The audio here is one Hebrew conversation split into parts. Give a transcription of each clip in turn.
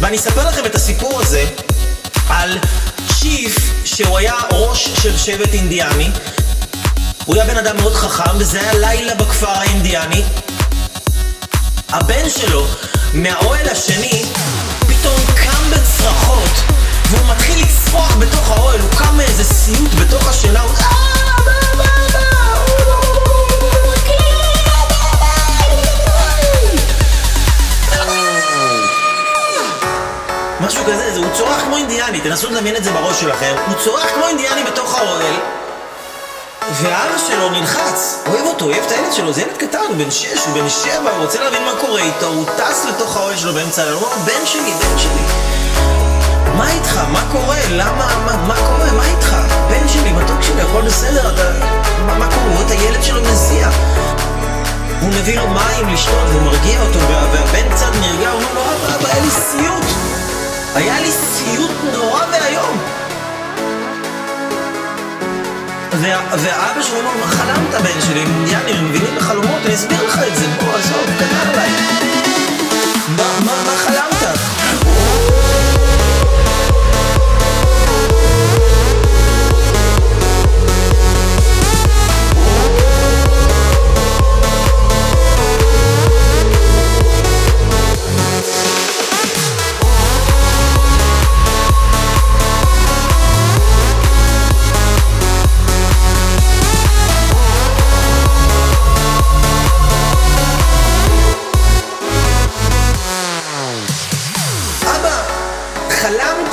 ואני אספר לכם את הסיפור הזה על צ'יף שהוא היה ראש של שבט אינדיאני. הוא היה בן אדם מאוד חכם, וזה היה לילה בכפר האינדיאני. הבן שלו, מהאוהל השני, פתאום קם בצרחות, והוא מתחיל לצרוח בתוך האוהל, הוא קם מאיזה סיוט בתוך השינה, הוא... תנסו לדמיין את זה בראש שלכם. הוא צורח כמו אינדיאני בתוך האוהל, ואבא שלו נלחץ, אוהב אותו, אוהב את הילד שלו, זה ילד קטן, הוא בן שש, הוא בן שבע, הוא רוצה להבין מה קורה איתו, הוא טס לתוך האוהל שלו באמצע הלילה, הוא אומר, בן שלי, בן שלי, מה איתך? מה קורה? למה? מה, מה קורה? מה איתך? בן שלי, מתוק שלי, הכל בסדר, אתה... מה, מה קורה? הוא את הילד שלו מזיע. הוא מביא לו מים לשתות והוא מרגיע אותו, והבן קצת נרגע, הוא אומר לו, אבא, אבא, היה לי סיוט. היה לי סיוט נורא ואיום. ואבא שלו אמר, חלמת בן שלי?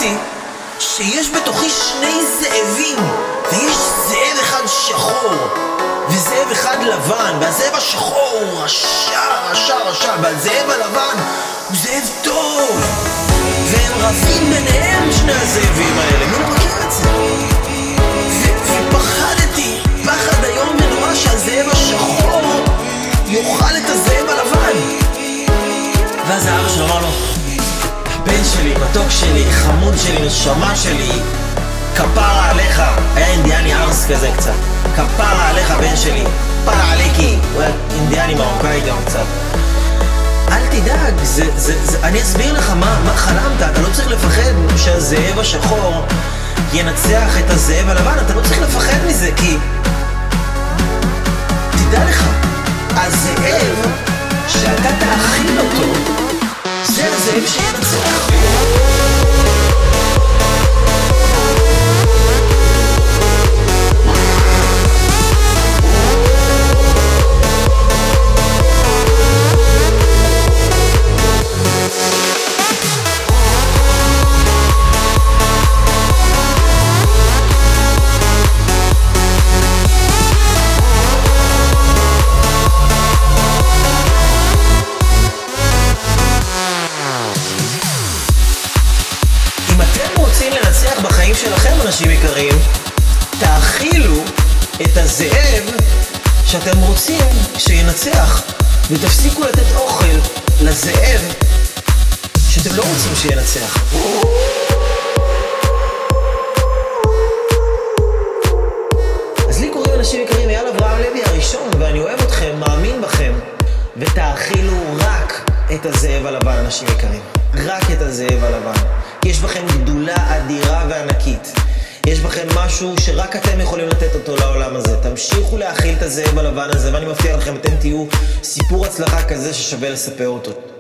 חלמתי שיש בתוכי שני זאבים, ויש זאב אחד שחור, וזאב אחד לבן, והזאב השחור הוא רשע, רשע, רשע, והזאב הלבן הוא זאב טוב, והם רבים ביניהם שני הזאבים האלה, מי לא מכיר את זה? שלי, מתוק שלי, חמוד שלי, נשמה שלי, כפרה עליך. היה אינדיאני ארס כזה קצת. כפרה עליך, בן שלי. פרה עליקי. הוא היה אינדיאני מרוקאי גם קצת. אל תדאג, זה, זה, זה, אני אסביר לך מה, מה חלמת. אתה לא צריך לפחד שהזאב השחור ינצח את הזאב הלבן. אתה לא צריך לפחד מזה, כי... תדע לך, הזאב שאתה תאכיל אותו זה הזאב שינצח. בחיים שלכם, אנשים יקרים, תאכילו את הזאב שאתם רוצים שינצח, ותפסיקו לתת אוכל לזאב שאתם לא רוצים שינצח. אז לי קוראים אנשים יקרים, אייל אברהם לוי הראשון, ואני אוהב אתכם, מאמין בכם, ותאכילו רק את הזאב הלבן, אנשים יקרים. רק את הזאב הלבן. יש בכם גדולה אדירה וענקית. יש בכם משהו שרק אתם יכולים לתת אותו לעולם הזה. תמשיכו להאכיל את הזאב הלבן הזה, ואני מבטיח לכם, אתם תהיו סיפור הצלחה כזה ששווה לספר אותו.